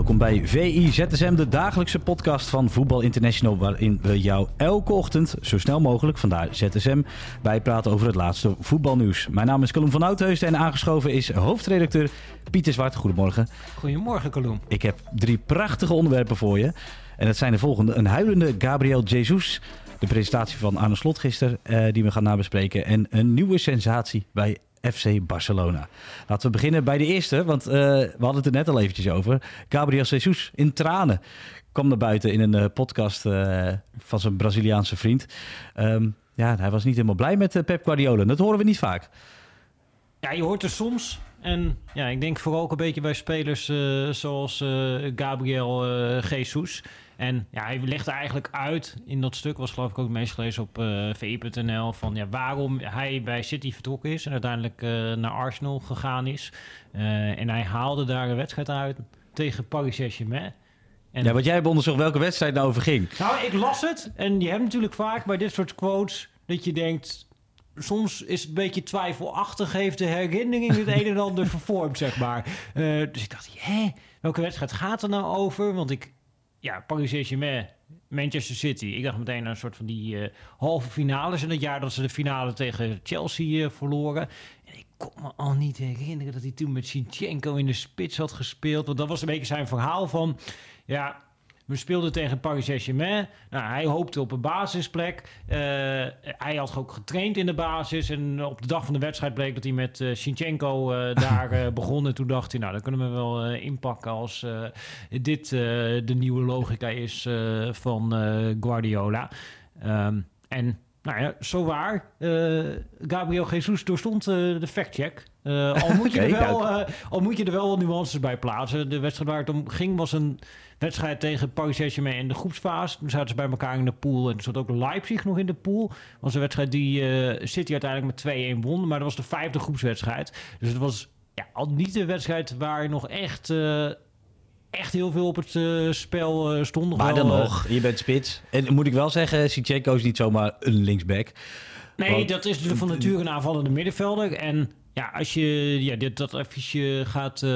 welkom bij VI ZSM, de dagelijkse podcast van Voetbal International, waarin we jou elke ochtend zo snel mogelijk, vandaar ZSM, bijpraten over het laatste voetbalnieuws. Mijn naam is Calum van Oudheusden en aangeschoven is hoofdredacteur Pieter Zwart. Goedemorgen. Goedemorgen, Calum. Ik heb drie prachtige onderwerpen voor je. En dat zijn de volgende. Een huilende Gabriel Jesus, de presentatie van Arne Slot gisteren, eh, die we gaan nabespreken. En een nieuwe sensatie bij FC Barcelona. Laten we beginnen bij de eerste, want uh, we hadden het er net al eventjes over. Gabriel Jesus in tranen kwam naar buiten in een uh, podcast uh, van zijn Braziliaanse vriend. Um, ja, hij was niet helemaal blij met Pep Guardiola. Dat horen we niet vaak. Ja, je hoort er soms. En ja, ik denk vooral ook een beetje bij spelers zoals Gabriel Jesus. En ja, hij legde eigenlijk uit in dat stuk, was geloof ik ook het meest gelezen op uh, VI.nl, van ja, waarom hij bij City vertrokken is en uiteindelijk uh, naar Arsenal gegaan is. Uh, en hij haalde daar een wedstrijd uit tegen Paris Saint-Germain. En ja, want jij hebt onderzocht welke wedstrijd nou over ging. Nou, ik las het en je hebt natuurlijk vaak bij dit soort quotes dat je denkt, soms is het een beetje twijfelachtig, heeft de herinnering het een en ander vervormd, zeg maar. dus ik dacht, hé, welke wedstrijd gaat er nou over? Want ik ja, Paris Saint-Germain, Manchester City. Ik dacht meteen aan een soort van die uh, halve finales in het jaar dat ze de finale tegen Chelsea uh, verloren. En ik kon me al niet herinneren dat hij toen met Sinchenko in de spits had gespeeld. Want dat was een beetje zijn verhaal van, ja, we speelden tegen Paris Saint-Germain. Nou, hij hoopte op een basisplek. Uh, hij had ook getraind in de basis. En op de dag van de wedstrijd bleek dat hij met uh, Shinchenko uh, daar begon. En toen dacht hij, nou, dan kunnen we wel inpakken als dit de nieuwe logica is van Guardiola. Um, en nou ja, zo waar. Gabriel Jesus doorstond de factcheck. Uh, al, moet je okay, er wel, al moet je er wel wat nuances bij plaatsen. De wedstrijd waar het om ging was een wedstrijd tegen Paris Saint-Germain in de groepsfase. Toen zaten ze bij elkaar in de pool. En er zat ook Leipzig nog in de pool. was een wedstrijd die City uiteindelijk met 2-1 won. Maar dat was de vijfde groepswedstrijd. Dus het was ja, al niet de wedstrijd waar nog echt echt heel veel op het uh, spel uh, stond. Nog maar wel, dan nog, je bent spits. En moet ik wel zeggen, Sichenko is niet zomaar een linksback. Nee, Want, dat is natuurlijk van nature een aanvallende middenvelder. En ja, als je ja, dit, dat even gaat uh,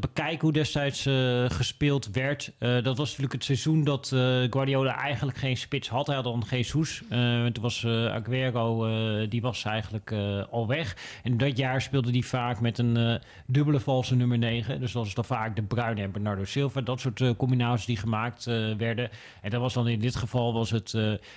bekijken hoe destijds uh, gespeeld werd. Uh, dat was natuurlijk het seizoen dat Guardiola eigenlijk geen spits had. Hij had dan Jesus. toen was Aguero, die was eigenlijk al weg. En dat jaar speelde hij vaak met een dubbele valse nummer 9. Dus dat was dan vaak de Bruyne en Bernardo Silva. Dat soort combinaties die gemaakt werden. En dat was dan in dit geval was het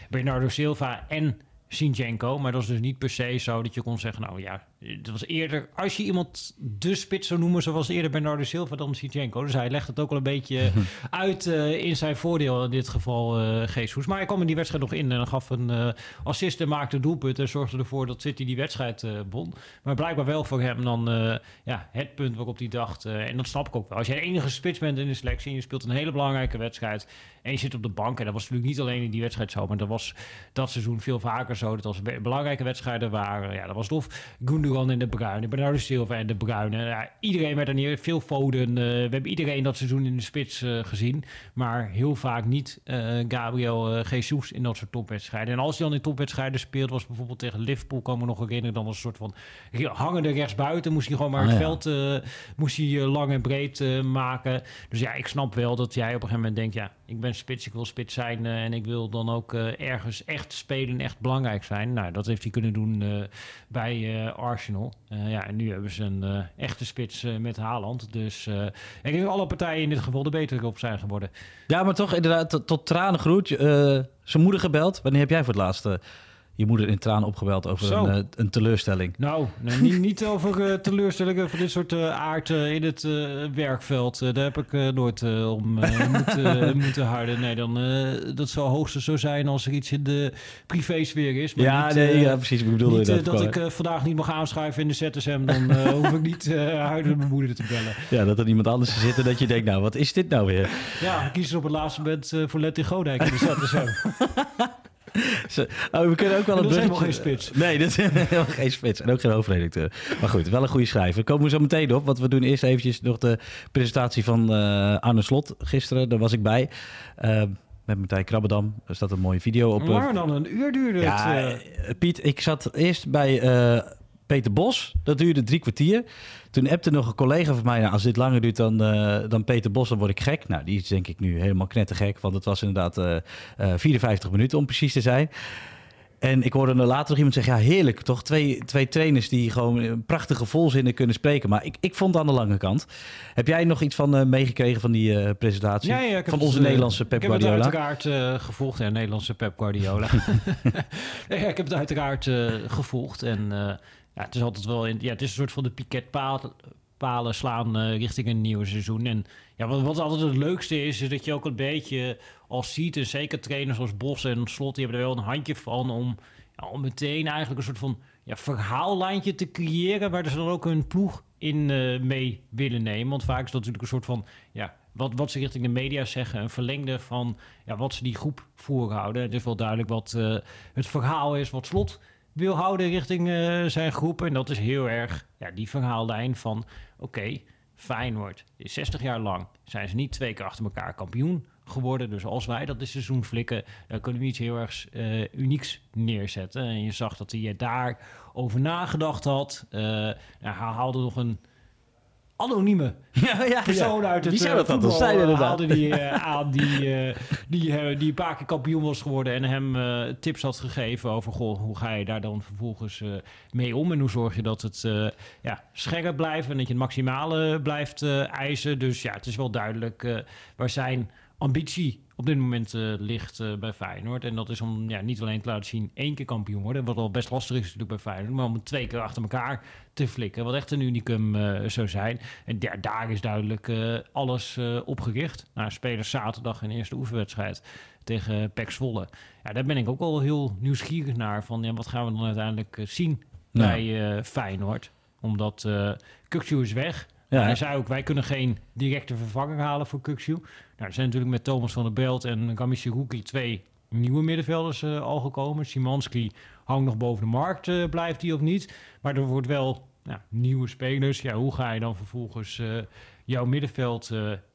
Bernardo Silva en... Sinchenko. Maar dat is dus niet per se zo dat je kon zeggen... nou ja, dat was eerder... als je iemand de spits zou noemen... zoals eerder Bernardo Silva dan Sinchenko. Dus hij legt het ook al een beetje uit uh, in zijn voordeel... in dit geval uh, Jesus. Maar hij kwam in die wedstrijd nog in... en gaf een uh, assist en maakte doelpunt... en zorgde ervoor dat City die wedstrijd won. Maar blijkbaar wel voor hem dan ja, het punt waarop hij dacht... en dat snap ik ook wel. Als jij de enige spits bent in de selectie... en je speelt een hele belangrijke wedstrijd... en je zit op de bank... en dat was natuurlijk niet alleen in die wedstrijd zo... maar dat was dat seizoen veel vaker zo... dat als belangrijke wedstrijden waren... ja, dat was tof. Gundogan Gundogan en De Bruyne, Bernardo Silva en De Bruyne. Ja, iedereen werd er neer, veel Foden. Uh, we hebben iedereen dat seizoen in de spits uh, gezien. Maar heel vaak niet uh, Gabriel Jesus in dat soort topwedstrijden. En als hij dan in topwedstrijden speelt, was bijvoorbeeld tegen Liverpool, kan me nog herinneren, dan was een soort van hangende rechtsbuiten. Moest hij gewoon maar het ah, veld moest hij, lang en breed maken. Dus ja, ik snap wel dat jij op een gegeven moment denkt, ja, ik ben spits, ik wil spits zijn en ik wil dan ook ergens echt spelen, echt belangrijk zijn. Nou, dat heeft hij kunnen doen bij Arsenal. Uh, ja, en nu hebben ze een uh, echte spits uh, met Haaland. Dus ik denk dat alle partijen in dit geval er beter op zijn geworden. Ja, maar toch inderdaad tot, tot tranen groet. zijn moeder gebeld. Wanneer heb jij voor het laatste je moeder in tranen opgebeld over een, uh, een, teleurstelling. Nou, nee, niet, niet over uh, teleurstellingen van dit soort uh, aard in het werkveld. daar heb ik nooit om moeten, moeten houden. Nee, dan, dat zou hoogstens zo zijn als er iets in de privésfeer is. Maar ja, niet, nee, ja, precies. Ik bedoel niet, dat, dat ik vandaag niet mag aanschuiven in de ZSM. Dan hoef ik niet huilen mijn moeder te bellen. Ja, dat er iemand anders zit en dat je denkt, nou, wat is dit nou weer? Ja, kies op het laatste moment voor Letty Godijk in de ZSM. oh, we kunnen ook wel een Dat is helemaal geen spits. Nee, dat is helemaal geen spits. En ook geen hoofdredacteur. Maar goed, wel een goede schrijver. Komen we zo meteen op. Want we doen eerst eventjes nog de presentatie van uh, Arne Slot gisteren. Daar was ik bij. Uh, met Martijn Krabbedam. Er staat een mooie video op. Maar dan een uur duurde het. Ja. Piet, ik zat eerst bij Peter Bos. Dat duurde drie kwartier. Toen appte nog een collega van mij... Nou, als dit langer duurt dan, eh, dan Peter Bos, dan word ik gek. Nou, die is denk ik nu helemaal knettergek. Want het was inderdaad eh, eh, 54 minuten om precies te zijn. En ik hoorde later nog iemand zeggen... ja, heerlijk, toch? Twee, twee trainers die gewoon prachtige volzinnen kunnen spreken. Maar ik, ik vond aan de lange kant. Heb jij nog iets van eh, meegekregen van die eh, presentatie? Ja, ja, ik heb van onze eh, Nederlandse Pep ik heb Guardiola? het uiteraard eh, gevolgd. Ja, Nederlandse Pep Guardiola. ja, ik heb het uiteraard eh, gevolgd. En eh, ja, het is altijd wel... Ja, het is een soort van de piketpalen palen slaan eh, richting een nieuw seizoen. En ja, wat, wat altijd het leukste is, is dat je ook een beetje al ziet... en zeker trainers als Bos en Slot, die hebben er wel een handje van... om, ja, meteen eigenlijk een soort van ja, verhaallijntje te creëren... waar ze dan ook hun ploeg in eh, mee willen nemen. Want vaak is dat natuurlijk een soort van... Ja, wat, wat ze richting de media zeggen, een verlengde van ja, wat ze die groep voorhouden. Het is wel duidelijk wat eh, het verhaal is, wat Slot wil houden richting eh, zijn groep. En dat is heel erg ja, die verhaallijn van, oké, Feyenoord is 60 jaar lang, zijn ze niet twee keer achter elkaar kampioen geworden. Dus als wij dat dit seizoen flikken, dan kunnen we iets heel erg eh, unieks neerzetten. En je zag dat hij daar over nagedacht had. Eh, hij haalde nog een anonieme Ja, ja, persoon uit het Wie zou eh, dat voetbal, zijn eh, haalde die eh, aan die, die, die een paar keer kampioen was geworden en hem tips had gegeven over goh, hoe ga je daar dan vervolgens mee om en hoe zorg je dat het ja, scherp blijft en dat je het maximale blijft eisen. Dus ja, het is wel duidelijk waar zijn ambitie op dit moment eh, ligt eh, bij Feyenoord. En dat is om ja, niet alleen te laten zien één keer kampioen worden, wat al best lastig is natuurlijk bij Feyenoord, maar om het twee keer achter elkaar te flikken, wat echt een unicum eh, zou zijn. En ja, daar is duidelijk alles eh, op gericht. Nou, spelers zaterdag in eerste oefenwedstrijd tegen Zwolle. Ja, daar ben ik ook al heel nieuwsgierig naar, van ja, wat gaan we dan uiteindelijk zien Ja. bij Feyenoord. Omdat Kukçu is weg. Ja, Hij zei ook, wij kunnen geen directe vervanger halen voor Kukçu. Nou, er zijn natuurlijk met Thomas van der Belt en Gami Siruki twee nieuwe middenvelders eh, al gekomen. Simanski hangt nog boven de markt, eh, blijft hij of niet. Maar er wordt wel ja, nieuwe spelers. Ja, hoe ga je dan vervolgens eh, jouw middenveld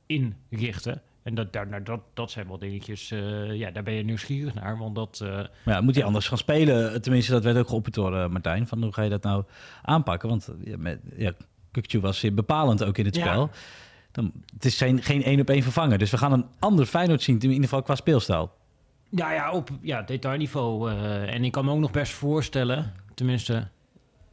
inrichten? En dat, daar, nou, dat, dat zijn wel dingetjes, ja, daar ben je nieuwsgierig naar. Want dat, ja, moet hij anders gaan spelen? Tenminste, dat werd ook geopperd door Martijn. Van hoe ga je dat nou aanpakken? Want ja, met, ja, Kukçu was bepalend ook in het Ja. spel. Dan, het is geen, geen één op één vervanger. Dus we gaan een ander Feyenoord zien, in ieder geval qua speelstijl. Ja, ja, op ja, detailniveau. eh, en ik kan me ook nog best voorstellen, tenminste,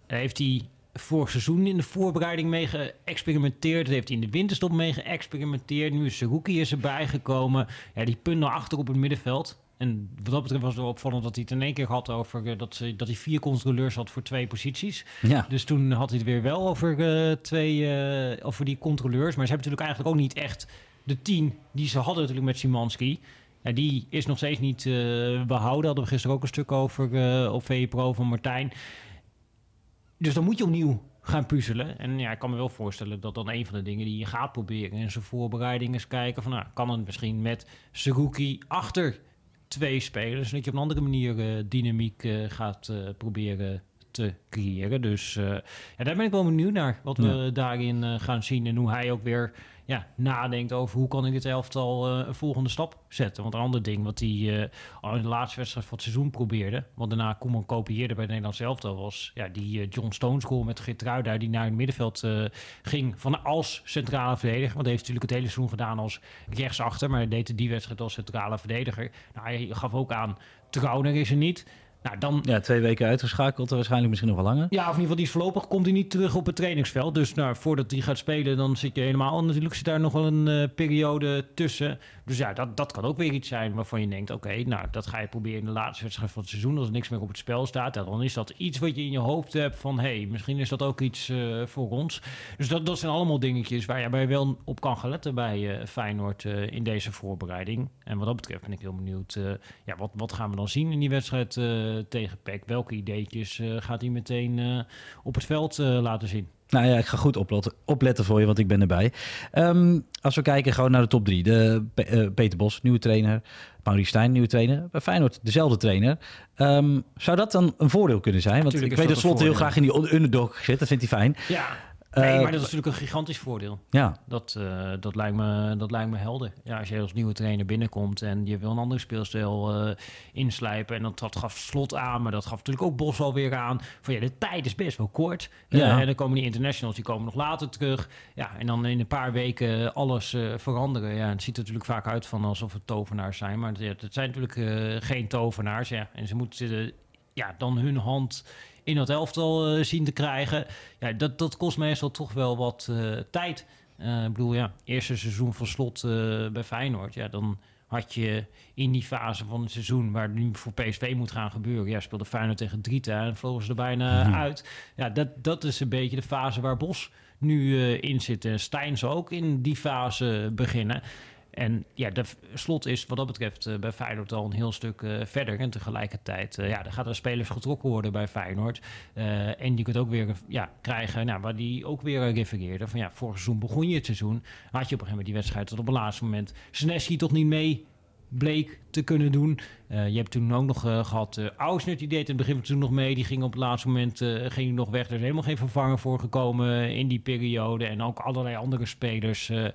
heeft hij vorig seizoen in de voorbereiding mee geëxperimenteerd. Heeft hij in de winterstop mee geëxperimenteerd. Nu is Seruki is erbij gekomen. Ja, die punt naar achter op het middenveld. En wat dat betreft was het wel opvallend dat hij het in één keer had over eh, dat, ze, dat hij vier controleurs had voor twee posities. Ja, Dus toen had hij het weer wel over, eh, twee, eh, over die controleurs. Maar ze hebben natuurlijk eigenlijk ook niet echt de tien die ze hadden natuurlijk met Simanski. Ja, die is nog steeds niet eh, behouden. Hadden we gisteren ook een stuk over op VPRO van Martijn. Dus dan moet je opnieuw gaan puzzelen. En ja, ik kan me wel voorstellen dat dan een van de dingen die je gaat proberen in zijn voorbereiding is kijken van, nou, kan het misschien met Seruki achter twee spelers, dat je op een andere manier eh, dynamiek eh, gaat eh, proberen te creëren. Dus ja, daar ben ik wel benieuwd naar wat we daarin gaan zien en hoe hij ook weer ja, nadenkt over hoe kan ik dit elftal eh, een volgende stap zetten. Want een ander ding wat hij al in de laatste wedstrijd van het seizoen probeerde, wat daarna Koeman kopieerde bij het Nederlands elftal, was ja, die eh, John Stones goal met Geertruida die naar het middenveld ging van als centrale verdediger. Want hij heeft natuurlijk het hele seizoen gedaan als rechtsachter, maar hij deed die wedstrijd als centrale verdediger. Nou, hij gaf ook aan, Trauner is er niet. Nou, dan ja, twee weken uitgeschakeld, waarschijnlijk misschien nog wel langer. ja, of in ieder geval die is voorlopig komt hij niet terug op het trainingsveld. Dus nou, voordat hij gaat spelen, dan zit je helemaal. Natuurlijk zit daar nog wel een eh, periode tussen. Dus ja, dat, dat kan ook weer iets zijn waarvan je denkt: oké, nou, dat ga je proberen in de laatste wedstrijd van het seizoen. Als er niks meer op het spel staat, dan is dat iets wat je in je hoofd hebt van: hé, hey, misschien is dat ook iets eh, voor ons. Dus dat, dat zijn allemaal dingetjes waar je bij wel op kan gaan letten bij eh, Feyenoord eh, in deze voorbereiding. En wat dat betreft ben ik heel benieuwd, eh, ja, wat, wat gaan we dan zien in die wedstrijd eh, tegen PEC? Welke ideetjes eh, gaat hij meteen eh, op het veld eh, laten zien? Nou ja, ik ga goed opletten, opletten voor je, want ik ben erbij. Ehm, als we kijken gewoon naar de top drie. De, Pe- eh, Peter Bos, nieuwe trainer. Maurice Stijn, nieuwe trainer. Bij Feyenoord, dezelfde trainer. Ehm, zou dat dan een voordeel kunnen zijn? Want ik weet dat Slot heel graag in die underdog zit. Dat vindt hij fijn. Ja, Nee, Eh, maar dat is natuurlijk een gigantisch voordeel. Ja, Dat, eh, dat, lijkt me, dat lijkt me helder. Ja, als je als nieuwe trainer binnenkomt en je wil een andere speelstijl eh, inslijpen. En dat, dat gaf slot aan, maar dat gaf natuurlijk ook Bos alweer aan. Van ja, de tijd is best wel kort. Ja. en dan komen die internationals, die komen nog later terug. Ja, en dan in een paar weken alles veranderen. Ja, het ziet er natuurlijk vaak uit van alsof het tovenaars zijn. Maar het, het zijn natuurlijk geen tovenaars. Ja. En ze moeten ja, dan hun hand in dat elftal eh, zien te krijgen. Ja, dat, dat kost meestal toch wel wat eh, tijd. Eh, ik bedoel, ja, eerste seizoen van slot bij Feyenoord. Ja, dan had je in die fase van het seizoen waar nu voor PSV moet gaan gebeuren. Ja, speelde Feyenoord tegen Drita en vlogen ze er bijna Mhm. uit. Ja, dat, dat is een beetje de fase waar Bos nu in zit. En Stijn zal ook in die fase beginnen. En ja, de slot is wat dat betreft eh, bij Feyenoord al een heel stuk eh, verder. En tegelijkertijd, eh, ja, er gaan er spelers getrokken worden bij Feyenoord. En je kunt ook weer ja, krijgen, nou, waar die ook weer refereerde. Van ja, vorig seizoen begon je het seizoen. Had je op een gegeven moment die wedstrijd tot op het laatste moment Senesi toch niet mee bleek te kunnen doen. Eh, je hebt toen ook nog eh, gehad, uh, Ausnert, die deed in het begin van seizoen nog mee. Die ging op het laatste moment eh, ging nog weg. Er is helemaal geen vervanger voor gekomen in die periode. En ook allerlei andere spelers. eh,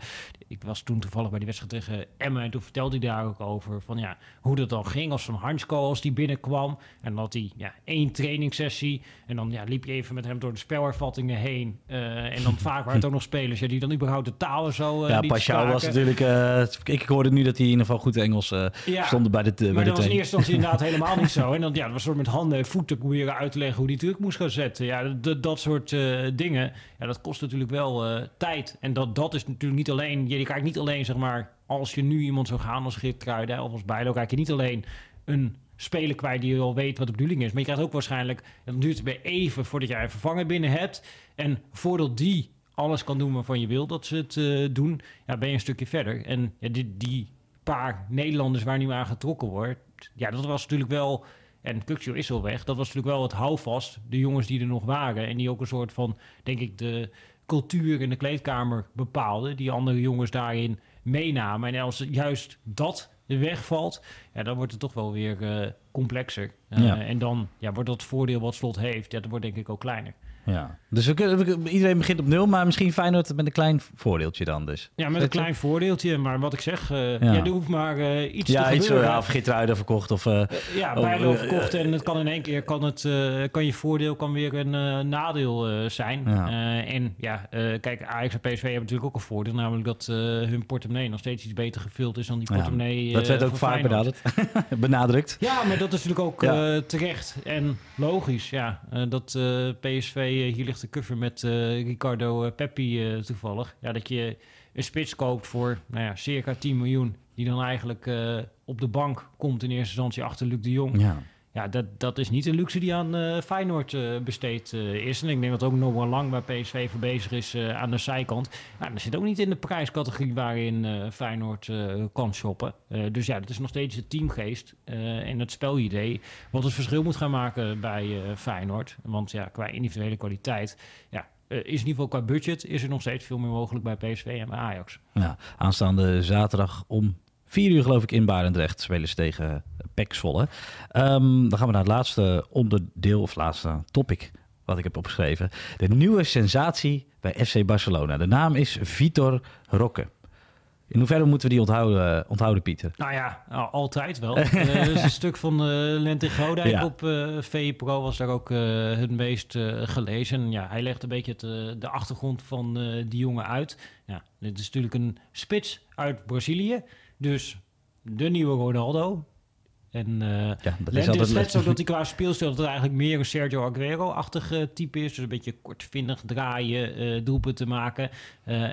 ik was toen toevallig bij die wedstrijd tegen Emmen. En toen vertelde hij daar ook over van ja, hoe dat dan ging. Als zo'n Hansko, als die binnenkwam. En had hij ja, één trainingssessie. En dan ja, liep je even met hem door de spelervattingen heen. Eh, en dan vaak waren het ook nog spelers ja, die dan überhaupt de taal en zo ja Pashao was natuurlijk... eh, ik hoorde nu dat hij in ieder geval goed Engels ja, stond bij de, bij de dat was in eerste instantie inderdaad helemaal niet zo. En dan ja, dat was soort met handen en voeten proberen uit te leggen hoe die druk moest gaan zetten. Ja, dat, dat soort uh, dingen, ja, dat kost natuurlijk wel uh, tijd. En dat, dat is natuurlijk niet alleen, je krijgt niet alleen zeg maar, als je nu iemand zou gaan als Geert Kruiden of als Bijlo, krijg je niet alleen een speler kwijt die al weet wat de bedoeling is. Maar je krijgt ook waarschijnlijk, dan duurt het bij even voordat jij een vervanger binnen hebt. En voordat die alles kan doen waarvan je wil dat ze het uh, doen, ja, ben je een stukje verder. En ja, die, die paar Nederlanders waar nu aan getrokken wordt, ja, dat was natuurlijk wel. En Kukcio is al weg. Dat was natuurlijk wel het houvast. De jongens die er nog waren. En die ook een soort van, denk ik, de cultuur in de kleedkamer bepaalden. Die andere jongens daarin meenamen. En als juist dat wegvalt, ja, dan wordt het toch wel weer uh, complexer. Uh, ja. En dan ja, wordt dat voordeel wat slot heeft, ja, dat wordt denk ik ook kleiner. Ja, dus we kunnen, we, iedereen begint op nul, maar misschien Feyenoord met een klein voordeeltje dan dus. Ja, met een klein voordeeltje, maar wat ik zeg, uh, ja. ja, er hoeft maar uh, iets ja, te iets, gebeuren. Ja, of Gitruiden verkocht of... Uh, ja, Bijlo verkocht en het kan in één keer, kan, het, kan je voordeel kan weer een nadeel zijn. Ja. en ja, kijk, Ajax en PSV hebben natuurlijk ook een voordeel, namelijk dat hun portemonnee nog steeds iets beter gevuld is dan die portemonnee Dat werd ook vaak benadrukt. benadrukt. Ja, maar dat is natuurlijk ook terecht en logisch, ja. dat PSV, hier ligt de cover met uh, Ricardo uh, Peppi toevallig. Ja, dat je een spits koopt voor nou ja, circa 10 miljoen. Die dan eigenlijk op de bank komt in eerste instantie achter Luc de Jong. Ja, ja dat, dat is niet een luxe die aan uh, Feyenoord besteed is. En ik denk dat ook nog wel lang waar PSV voor bezig is aan de zijkant. Nou, dat zit ook niet in de prijscategorie waarin Feyenoord kan shoppen. dus ja, dat is nog steeds de teamgeest en het spelidee. Wat het verschil moet gaan maken bij Feyenoord. Want ja, qua individuele kwaliteit... Ja, is in ieder geval qua budget is er nog steeds veel meer mogelijk bij PSV en bij Ajax. Ja, aanstaande zaterdag om 4 uur geloof ik in Barendrecht spelen ze tegen Zwolle. Um, dan gaan we naar het laatste onderdeel of laatste topic wat ik heb opgeschreven. De nieuwe sensatie bij FC Barcelona. De naam is Vitor Roque. In hoeverre moeten we die onthouden, onthouden Pieter? Nou ja, altijd wel. uh, is een stuk van uh, Lente Godijk ja. op uh, VPRO was daar ook het meest gelezen. Ja, hij legt een beetje het, de achtergrond van die jongen uit. Ja, dit is natuurlijk een spits uit Brazilië. Dus de nieuwe Ronaldo. En uh, ja, dat is, net zo dat hij qua speelstijl dat er eigenlijk meer een Sergio Aguero-achtig uh, type is. Dus een beetje kortvindig draaien, uh, doelpunten maken.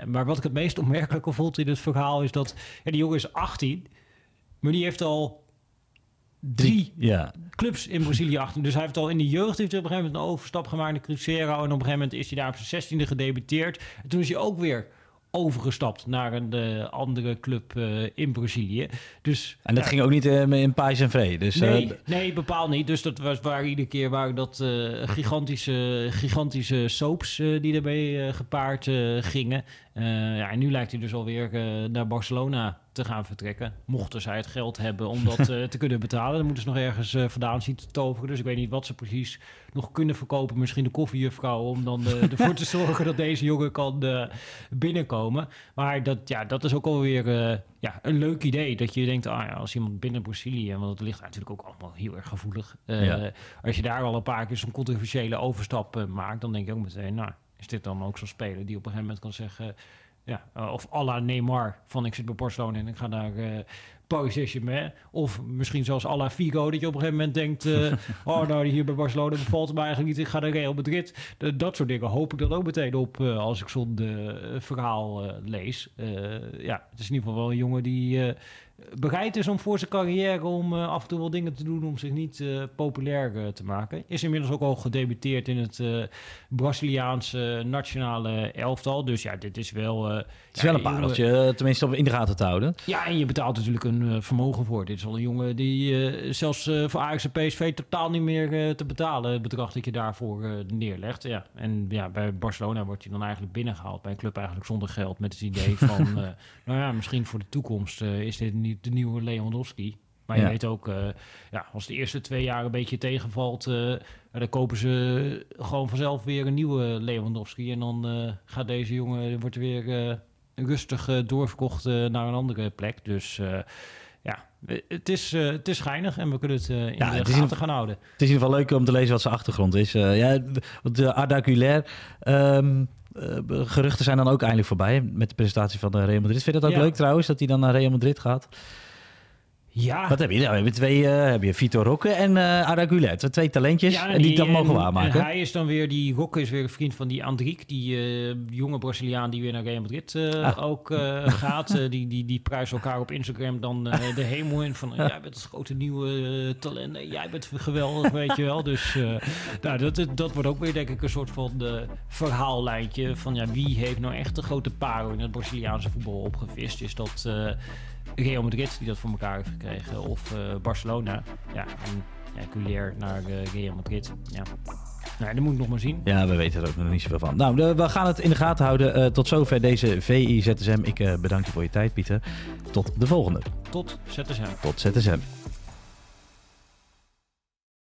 maar wat ik het meest opmerkelijke vond in het verhaal is dat... Ja, die jongen is 18, maar die heeft al drie ja. clubs in Brazilië achter. Dus hij heeft al in de jeugd heeft hij op een gegeven moment een overstap gemaakt naar Cruzeiro. En op een gegeven moment is hij daar op zijn zestiende gedebuteerd. En toen is hij ook weer overgestapt naar een uh, andere club uh, in Brazilië. Dus, en dat ja, ging ook niet uh, in Pais en Vree? Dus, nee, nee, bepaald niet. Dus dat was waar iedere keer waren dat gigantische, gigantische soaps die daarbij gepaard gingen. ja, en nu lijkt hij dus alweer naar Barcelona te gaan vertrekken. Mochten zij het geld hebben om dat eh, te kunnen betalen, dan moeten ze nog ergens uh, vandaan zien te toveren. Dus ik weet niet wat ze precies nog kunnen verkopen. Misschien de koffiejuffrouw om dan uh, ervoor te zorgen dat deze jongen kan binnenkomen. Maar dat, ja, dat is ook alweer ja, een leuk idee. Dat je denkt, ah ja, als iemand binnen Brazilië, want het ligt natuurlijk ook allemaal heel erg gevoelig. Als je daar al een paar keer zo'n controversiële overstap maakt, dan denk je ook meteen, nou, is dit dan ook zo'n speler die op een gegeven moment kan zeggen ja, uh, of à la Neymar van ik zit bij Barcelona en ik ga naar uh, Paris. Of misschien à la Figo, dat je op een gegeven moment denkt... Uh, oh, nou, hier bij Barcelona bevalt me eigenlijk niet. Ik ga naar Real Madrid. dat soort dingen hoop ik dan ook meteen op als ik zo'n verhaal lees. ja, het is in ieder geval wel een jongen die bereid is om voor zijn carrière om uh, af en toe wel dingen te doen om zich niet uh, populair uh, te maken. Is inmiddels ook al gedebuteerd in het Braziliaanse nationale elftal. Dus ja, dit is wel... het is ja, wel een pareltje, tenminste om in de gaten te houden. Ja, en je betaalt natuurlijk een vermogen voor. Dit is wel een jongen die zelfs voor Ajax en PSV totaal niet meer te betalen... het bedrag dat je daarvoor neerlegt. Ja. En ja, bij Barcelona wordt hij dan eigenlijk binnengehaald bij een club eigenlijk zonder geld... met het idee van, nou ja, misschien voor de toekomst is dit niet de nieuwe Lewandowski. Maar je weet ook, uh, ja, als de eerste twee jaar een beetje tegenvalt, uh, dan kopen ze gewoon vanzelf weer een nieuwe Lewandowski. En dan uh, gaat deze jongen, wordt weer rustig doorverkocht naar een andere plek. Dus ja, het is, het is geinig en we kunnen het in ja, de het gaten gaan houden. Het is in ieder geval leuk om te lezen wat zijn achtergrond is. ja, de Arda. Um, geruchten zijn dan ook eindelijk voorbij met de presentatie van de Real Madrid. Vind je dat ook leuk trouwens, dat hij dan naar Real Madrid gaat? Ja. Wat heb je? Nou, heb je twee, uh, heb je Vitor Roque en uh, Arda Twee talentjes en die, dat mogen waarmaken. En hij is dan weer, die Roque is weer een vriend van die Andriek, die uh, jonge Braziliaan die weer naar Real Madrid ah. ook gaat. die, die, die prijzen elkaar op Instagram dan de hemel in van, jij bent het grote nieuwe talent, jij bent geweldig, weet je wel. Dus nou, dat, dat wordt ook weer denk ik een soort van verhaallijntje van ja, wie heeft nou echt de grote parel in het Braziliaanse voetbal opgevist. Is dat Real Madrid die dat voor elkaar heeft gekregen. Of uh, Barcelona. Ja, en ja, Culier naar uh, Real Madrid. Ja. Nou, dat moet ik nog maar zien. Ja, we weten er ook nog niet zoveel van. Nou, de, we gaan het in de gaten houden. Uh, tot zover deze VI ZSM. Ik bedank je voor je tijd, Pieter. Tot de volgende. Tot ZSM. Tot ZSM.